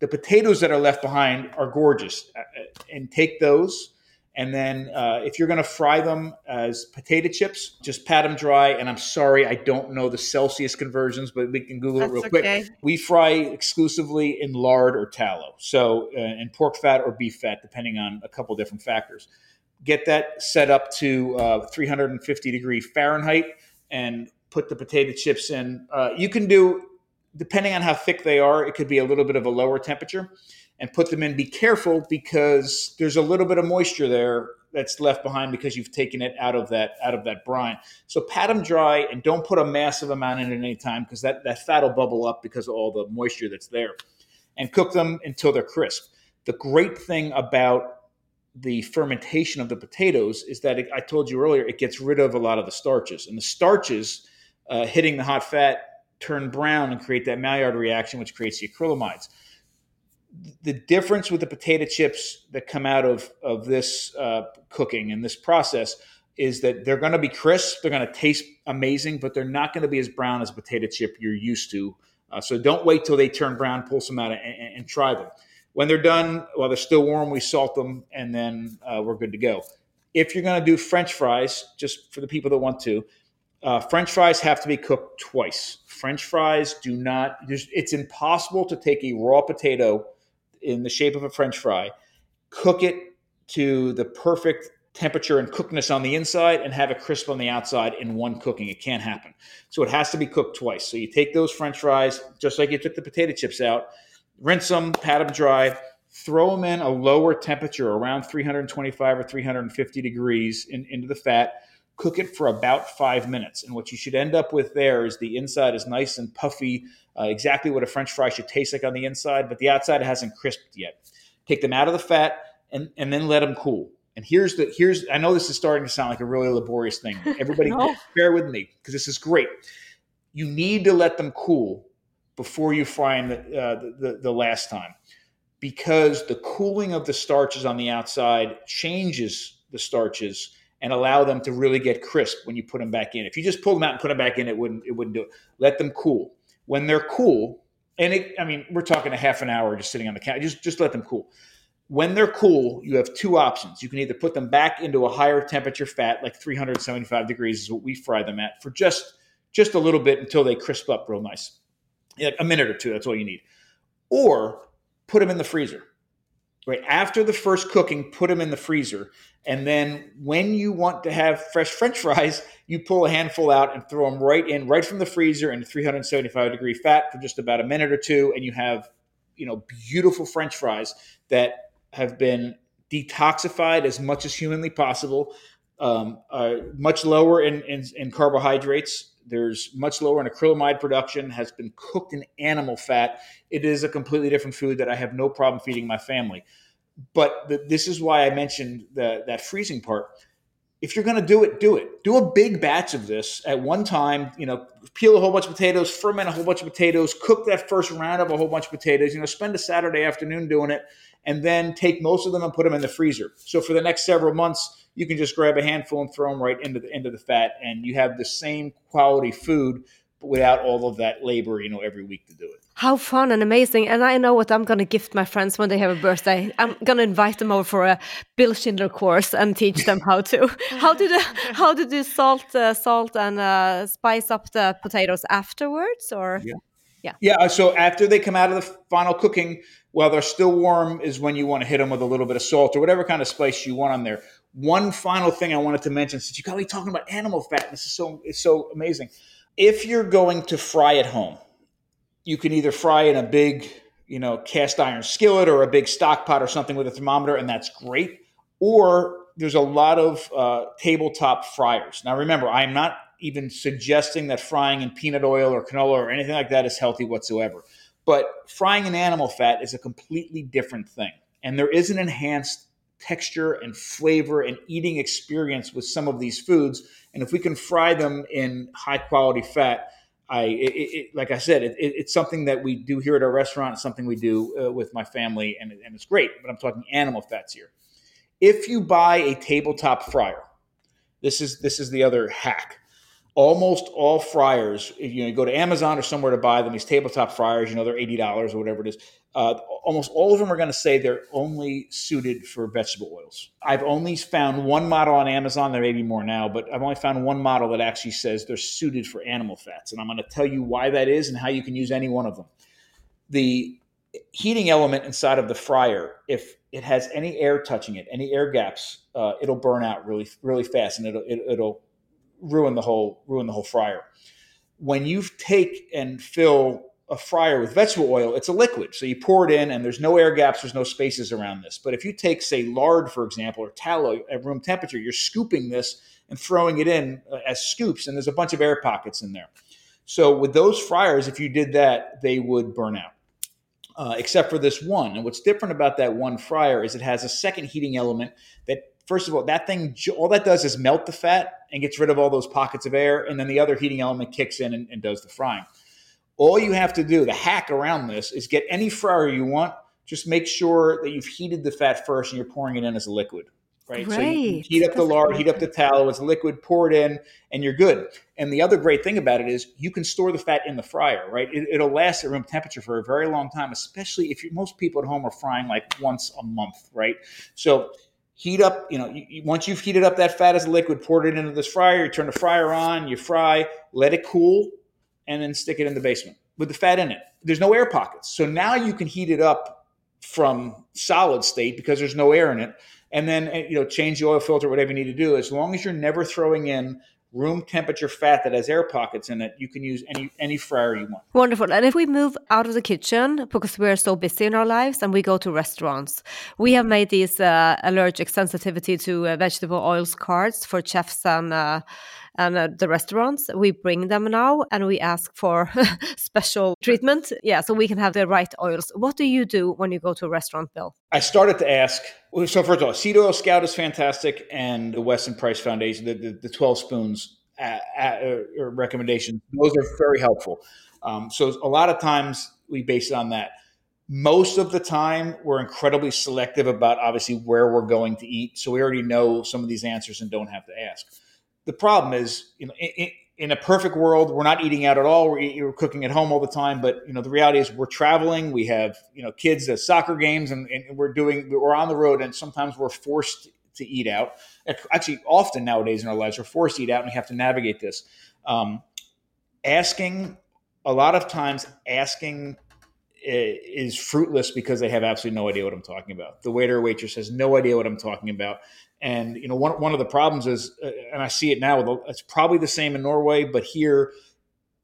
Speaker 1: The potatoes that are left behind are gorgeous, uh, uh, and take those. And then uh, if you're going to fry them as potato chips, just pat them dry. And I'm sorry, I don't know the Celsius conversions, but we can Google
Speaker 2: That's
Speaker 1: it real quick. We fry exclusively in lard or tallow, so uh, in pork fat or beef fat, depending on a couple different factors. Get that set up to uh, 350 degree Fahrenheit, and put the potato chips in. Uh, you can do, depending on how thick they are, it could be a little bit of a lower temperature, and put them in. Be careful because there's a little bit of moisture there that's left behind because you've taken it out of that out of that brine. So pat them dry and don't put a massive amount in at any time because that, that fat will bubble up because of all the moisture that's there. And cook them until they're crisp. The great thing about the fermentation of the potatoes is that it, I told you earlier, it gets rid of a lot of the starches. And the starches uh, hitting the hot fat turn brown and create that Maillard reaction, which creates the acrylamides the difference with the potato chips that come out of of this uh, cooking and this process is that they're going to be crisp, they're going to taste amazing, but they're not going to be as brown as a potato chip you're used to. Uh, so don't wait till they turn brown, pull some out, and, and, and, try them. When they're done, while they're still warm, we salt them, and then uh, we're good to go. If you're going to do French fries, just for the people that want to, Uh, French fries have to be cooked twice. French fries do not. It's impossible to take a raw potato in the shape of a French fry, cook it to the perfect temperature and cookness on the inside, and have it crisp on the outside in one cooking. It can't happen. So it has to be cooked twice. So you take those French fries, just like you took the potato chips out, rinse them, pat them dry, throw them in a lower temperature, around 325 or 350 degrees, in, into the fat cook it for about five minutes. And what you should end up with there is the inside is nice and puffy, uh, exactly what a French fry should taste like on the inside, but the outside hasn't crisped yet. Take them out of the fat and, and then let them cool. And here's the here's I know this is starting to sound like a really laborious thing. [laughs] Everybody no. bear with me because this is great. You need to let them cool before you fry them the, uh, the, the last time because the cooling of the starches on the outside changes the starches and allow them to really get crisp when you put them back in. If you just pull them out and put them back in, it wouldn't it wouldn't do it. Let them cool. When they're cool, and it, I mean, we're talking a half an hour just sitting on the couch. Just just let them cool. When they're cool, you have two options. You can either put them back into a higher temperature fat, like 375 degrees is what we fry them at, for just just a little bit until they crisp up real nice. Like a minute or two, that's all you need. Or put them in the freezer right? After the first cooking put them in the freezer. And then when you want to have fresh [laughs] french fries you pull a handful out and throw them right in right from the freezer in 375 degree fat for just about a minute or two. And you have you know beautiful french fries that have been detoxified as much as humanly possible um, uh, much lower in, in, in carbohydrates there's much lower in acrylamide production, has been cooked in animal fat. It is a completely different food that I have no problem feeding my family. But the, this is why I mentioned the, that freezing part. If you're going to do it, do it. Do a big batch of this at one time. You know, peel a whole bunch of potatoes, ferment a whole bunch of potatoes, cook that first round of a whole bunch of potatoes. You know, spend a Saturday afternoon doing it, and then take most of them and put them in the freezer. So for the next several months, you can just grab a handful and throw them right into the into the fat, and you have the same quality food, without all of that labor, you know, every week to do it.
Speaker 4: How fun and amazing! And I know what I'm going to gift my friends when they have a birthday. I'm going to invite them over for a Bill Schindler course and teach them how to [laughs] how to do how to do salt, uh, salt and uh, spice up the potatoes afterwards, or
Speaker 1: yeah. Yeah. Yeah. So after they come out of the final cooking, while they're still warm, is when you want to hit them with a little bit of salt or whatever kind of spice you want on there. One final thing I wanted to mention, since you got me talking about animal fat, this is so it's so amazing. If you're going to fry at home, you can either fry in a big, you know, cast iron skillet or a big stock pot or something with a thermometer, and that's great. Or there's a lot of uh, tabletop fryers. Now, remember, I'm not even suggesting that frying in peanut oil or canola or anything like that is healthy whatsoever. But frying in animal fat is a completely different thing. And there is an enhanced texture and flavor and eating experience with some of these foods. And if we can fry them in high quality fat, I it, it, like I said, it, it's something that we do here at our restaurant. It's something we do uh, with my family, and, and it's great. But I'm talking animal fats here. If you buy a tabletop fryer, this is this is the other hack almost all fryers, you know, you go to Amazon or somewhere to buy them, these tabletop fryers, you know, they're $80 or whatever it is. Uh, almost all of them are going to say they're only suited for vegetable oils. I've only found one model on Amazon, there may be more now, but I've only found one model that actually says they're suited for animal fats. And I'm going to tell you why that is and how you can use any one of them. The heating element inside of the fryer, if it has any air touching it, any air gaps, uh, it'll burn out really, really fast and it'll, it, will it will ruin the whole ruin the whole fryer. When you take and fill a fryer with vegetable oil, it's a liquid. So you pour it in, and there's no air gaps, there's no spaces around this. But if you take, say, lard, for example, or tallow at room temperature, you're scooping this and throwing it in uh, as scoops, and there's a bunch of air pockets in there. So with those fryers, if you did that, they would burn out. Uh, except for this one. And what's different about that one fryer is it has a second heating element that first of all, that thing, all that does is melt the fat and gets rid of all those pockets of air. And then the other heating element kicks in and, and does the frying. All you have to do, the hack around this, is get any fryer you want. Just make sure that you've heated the fat first and you're pouring it in as a liquid. Right. So you heat up the lard, heat up the tallow as liquid, pour it in, and you're good. And the other great thing about it is you can store the fat in the fryer, right? It, will last at room temperature for a very long time, especially if you, most people at home are frying like once a month, right? So heat up. You know, you, you, once you've heated up that fat as a liquid, pour it into this fryer. You turn the fryer on, you fry, let it cool, and then stick it in the basement with the fat in it. There's no air pockets, so now you can heat it up from solid state because there's no air in it, and then eh, you know change the oil filter, whatever you need to do. As long as you're never throwing in room temperature fat that has air pockets in it, you can use any any fryer you want.
Speaker 4: Wonderful. And if we move out of the kitchen because we're so busy in our lives and we go to restaurants, we have made these uh, allergic sensitivity to uh, vegetable oils cards for chefs and uh, and uh, the restaurants. We bring them now and we ask for [laughs] special treatment. Yeah, so we can have the right oils. What do you do when you go to a restaurant, Bill?
Speaker 1: I started to ask. So first of all, seed oil scout is fantastic, and the Weston Price Foundation, the, the, the twelve spoons uh, uh, recommendations, those are very helpful. Um, so a lot of times we base it on that. Most of the time, we're incredibly selective about obviously where we're going to eat. So we already know some of these answers and don't have to ask the problem is, you know, in, in, a perfect world, we're not eating out at all. We're, we're, cooking at home all the time. But you know, the reality is, we're traveling. We have you know kids at soccer games, and, and we're doing we're on the road, and sometimes we're forced to eat out. Actually, often nowadays in our lives, we're forced to eat out, and we have to navigate this. Um, asking a lot of times, asking is fruitless because they have absolutely no idea what I'm talking about. The waiter or waitress has no idea what I'm talking about. And you know, one one of the problems is, uh, and I see it now. It's probably the same in Norway, but here,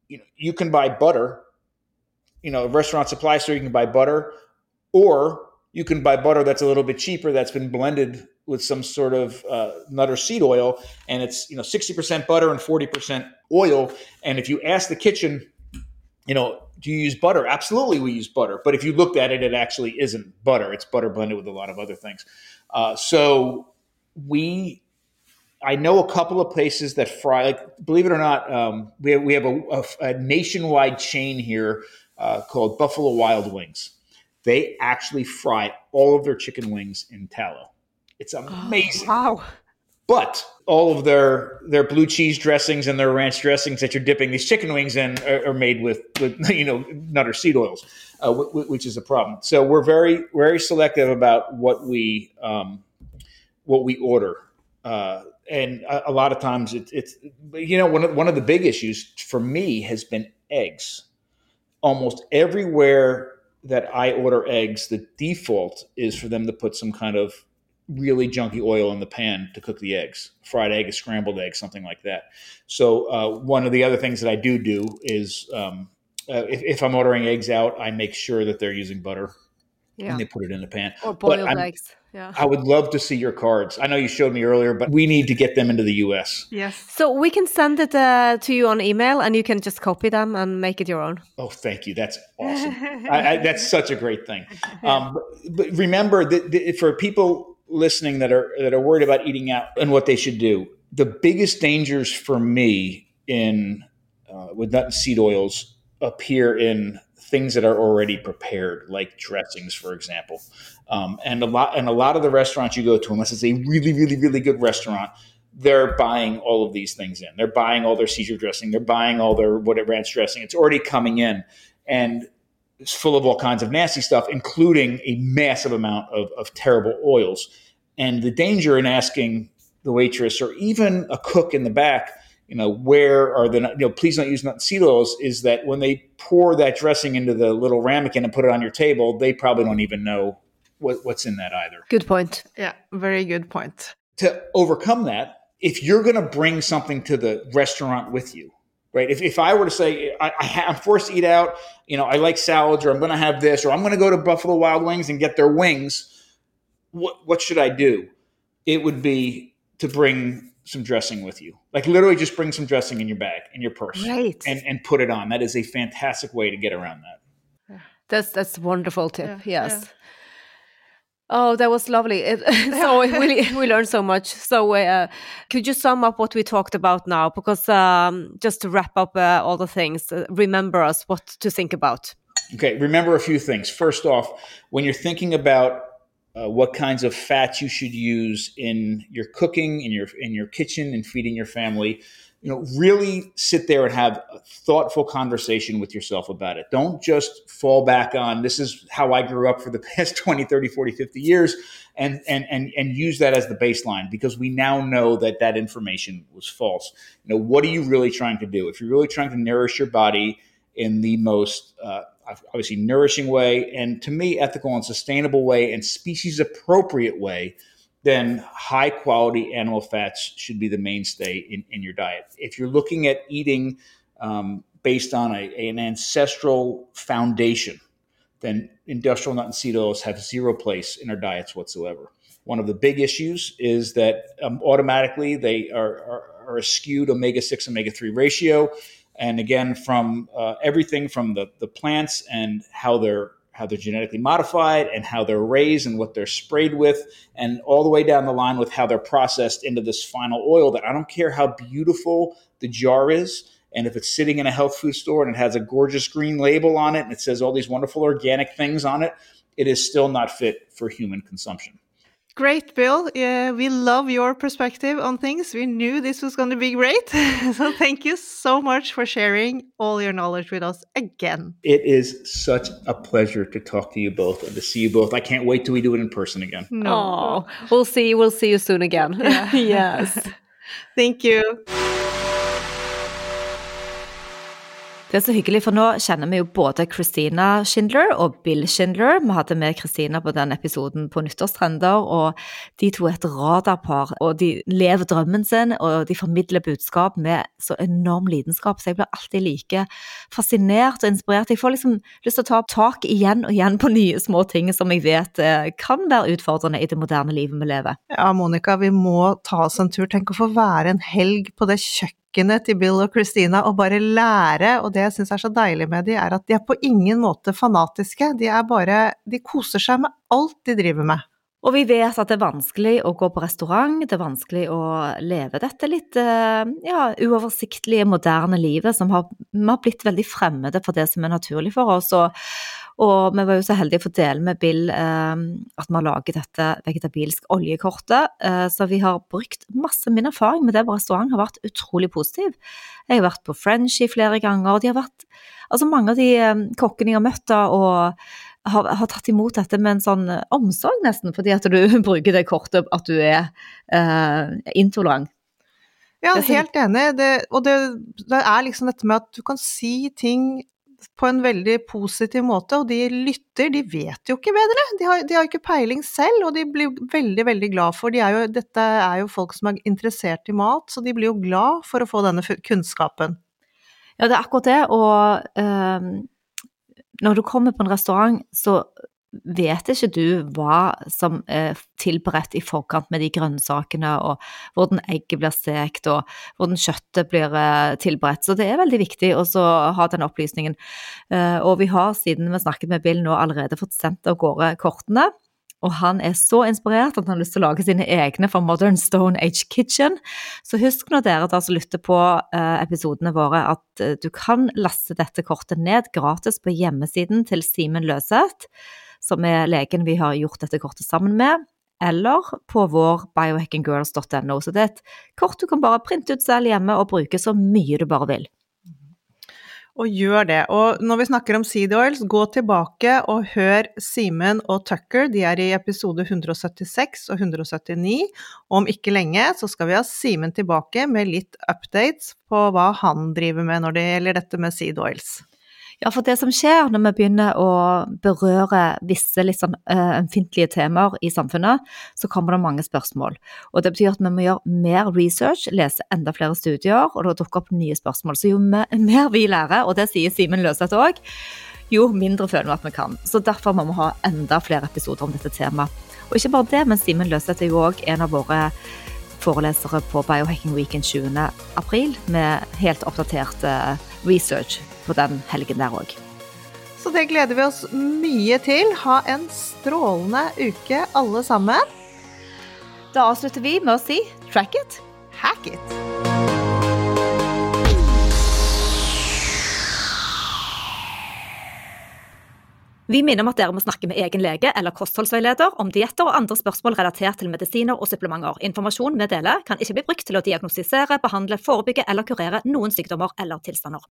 Speaker 1: you know, you can buy butter. You know, a restaurant supply store, you can buy butter, or you can buy butter that's a little bit cheaper that's been blended with some sort of uh, nut or seed oil, and it's you know sixty percent butter and forty percent oil. And if you ask the kitchen, you know, do you use butter? Absolutely, we use butter. But if you looked at it, it actually isn't butter. It's butter blended with a lot of other things. Uh, so we I know a couple of places that fry. Like, believe it or not, um, we have, we have a, a, a nationwide chain here uh, called Buffalo Wild Wings. They actually fry all of their chicken wings in tallow. It's [gasps] amazing.
Speaker 2: Oh, wow!
Speaker 1: But all of their their blue cheese dressings and their ranch dressings that you're dipping these chicken wings in are, are made with, with [laughs] you know nut or seed oils, uh, w- w- which is a problem. So we're very very selective about what we um, what we order. Uh, and a, a, lot of times it, it's, you know, one of, one of the big issues for me has been eggs. Almost everywhere that I order eggs, the default is for them to put some kind of really junky oil in the pan to cook the eggs, fried egg, a scrambled egg, something like that. So uh, one of the other things that I do do is um, uh, if, if, I'm ordering eggs out, I make sure that they're using butter yeah. and they put it in the pan.
Speaker 4: Or boiled eggs. Yeah.
Speaker 1: I would love to see your cards. I know you showed me earlier, but we need to get them into the US.
Speaker 4: Yes. So we can send it uh, to you on email and you can just copy them and make it your own.
Speaker 1: Oh, thank you. That's awesome. I, I, that's such a great thing. Um, but, but, remember that, that for people listening that are that are worried about eating out and what they should do, the biggest dangers for me in uh, with nut and seed oils appear in things that are already prepared, like dressings, for example. Um, and a lot and a lot of the restaurants you go to, unless it's a really, really, really good restaurant, they're buying all of these things in. They're buying all their Caesar dressing. They're buying all their whatever ranch dressing. It's already coming in, and it's full of all kinds of nasty stuff, including a massive amount of, of terrible oils. And the danger in asking the waitress or even a cook in the back you know, where are the, you know, please don't use nut seed oils is that when they pour that dressing into the little ramekin and put it on your table, they probably don't even know what, what's in that either.
Speaker 4: Good point.
Speaker 2: Yeah, very good point.
Speaker 1: To overcome that, if you're going to bring something to the restaurant with you, right? If, if I were to say, I, I am forced to eat out, you know, I like salads or I'm going to have this or I'm going to go to Buffalo Wild Wings and get their wings, what, what should I do? It would be to bring some dressing with you. Like literally just bring some dressing in your bag, in your purse.
Speaker 4: Right.
Speaker 1: And and put it on. That is a fantastic way to get around that.
Speaker 4: That's that's a wonderful tip. Yeah, yes. Yeah. Oh, that was lovely. It, [laughs] so [laughs] we, we learned so much. So, uh, could you sum up what we talked about now? Because um, just to wrap up uh, all the things, uh, remember us what to think about.
Speaker 1: Okay, remember a few things. First off, when you're thinking about uh, what kinds of fats you should use in your cooking, in your in your kitchen, and feeding your family. You know, really sit there and have a thoughtful conversation with yourself about it. Don't just fall back on this is how I grew up for the [laughs] past 20, 30, 40, 50 years and and and and use that as the baseline because we now know that that information was false. You know, what are you really trying to do? If you're really trying to nourish your body in the most uh, obviously nourishing way and to me ethical and sustainable way and species appropriate way then high quality animal fats should be the mainstay in, in your diet. If you're looking at eating um, based on a, an ancestral foundation, then industrial nut and seed oils have zero place in our diets whatsoever. One of the big issues is that um, automatically they are, are, are, a skewed omega 6 omega 3 ratio. And again, from uh, everything from the, the plants and how they're how they're genetically modified and how they're raised and what they're sprayed with, and all the way down the line with how they're processed into this final oil that I don't care how beautiful the jar is. And if it's sitting in a health food store and it has a gorgeous green label on it and it says all these wonderful organic things on it, it is still not fit for human consumption.
Speaker 2: Great, Bill. Yeah, we love your perspective on things. We knew this was going to be great. [laughs] so thank you so much for sharing all your knowledge with us again.
Speaker 1: It is such a pleasure to talk to you both and to see you both. I can't wait till we do it in person again.
Speaker 4: No. Oh, we'll see. We'll see you soon again. Yeah. [laughs] yes. [laughs]
Speaker 2: thank you.
Speaker 3: Det er så hyggelig, for nå kjenner vi jo både Christina Schindler og Bill Schindler. Vi hadde med Christina på den episoden på Nyttårstrender, og de to er et radarpar. Og de lever drømmen sin, og de formidler budskap med så enorm lidenskap, så jeg blir alltid like fascinert og inspirert. Jeg får liksom lyst til å ta tak igjen og igjen på nye små ting som jeg vet eh, kan være utfordrende i det moderne livet vi lever.
Speaker 2: Ja, Monica, vi må ta oss en tur. Tenk å få være en helg på det kjøkkenet kjøkkenet til Bill og Christina og bare lære, og det jeg syns er så deilig med de, er at de er på ingen måte fanatiske, de er bare De koser seg med alt de driver med.
Speaker 3: Og vi vet at det er vanskelig å gå på restaurant, det er vanskelig å leve dette litt eh, ja, uoversiktlige, moderne livet som har, har blitt veldig fremmede for det som er naturlig for oss. Og, og vi var jo så heldige å få dele med Bill eh, at vi har laget dette vegetabilsk oljekortet. Eh, så vi har brukt masse min erfaring med det på restaurant har vært utrolig positiv. Jeg har vært på Frenchy flere ganger, de har vært Altså mange av de eh, kokkene jeg har møtt da, og har, har, tatt imot dette med en sånn eh, omsorg, nesten, fordi at du [laughs] bruker det kortet at du er uh, intolerant.
Speaker 2: Ja, helt enig. Det, og det, det, er liksom dette med at du kan si ting på en veldig positiv måte, og de lytter, de vet jo ikke bedre. De har, de har ikke peiling selv, og de blir veldig, veldig glad for de er jo, Dette er jo folk som er interessert i mat, så de blir jo glad for å få denne kunnskapen.
Speaker 3: Ja, det er akkurat det, og uh, når du kommer på en restaurant, så vet ikke du hva som er tilberedt i forkant med de grønnsakene, og hvordan egget blir stekt, og hvordan kjøttet blir eh, tilberedt. Så det er veldig viktig å ha den opplysningen. Eh, og vi har, siden vi snakket med Bill, nå allerede fått sendt av gårde kortene. Og han er så inspirert at han har lyst til å lage sine egne for Modern Stone Age Kitchen. Så husk når dere som lytter på eh, episodene våre, at eh, du kan laste dette kortet ned gratis på hjemmesiden til Simen Løseth, som er legen vi har gjort dette kortet sammen med. Eller på vår biohackinggirls.no. Så det er et kort du kan bare printe ut selv hjemme og bruke så mye du bare vil
Speaker 2: og gjør det. Og når vi snakker om seed oils, gå tilbake og hør Simen og Tucker, de er i episode 176 og 179. Om ikke lenge så skal vi ha Simen tilbake med litt updates på hva han driver med når det gjelder dette med seed oils.
Speaker 3: Ja, for det som skjer når vi begynner å berøre visse litt sånn uh, ømfintlige temaer i samfunnet, så kommer det mange spørsmål. Og det betyr at vi må gjøre mer research, lese enda flere studier, og det dukker opp nye spørsmål. Så jo mer vi lærer, og det sier Simen Løseth òg, jo mindre føler vi at vi kan. Så derfor må vi ha enda flere episoder om dette temaet. Og ikke bare det, men Simen Løseth er jo òg en av våre forelesere på Biohacking Weekend 20. april med helt oppdaterte research på den helgen der òg.
Speaker 2: Så det gleder vi oss mye til. Ha en strålende uke, alle sammen.
Speaker 3: Da avslutter vi med å si track it,
Speaker 2: hack it.
Speaker 3: Vi minner om at dere må snakke med egen lege eller kostholdsveileder om dietter og andre spørsmål relatert til medisiner og supplementer. Informasjon vi deler kan ikke bli brukt til å diagnostisere, behandle, forebygge eller kurere noen sykdommer eller tilstander.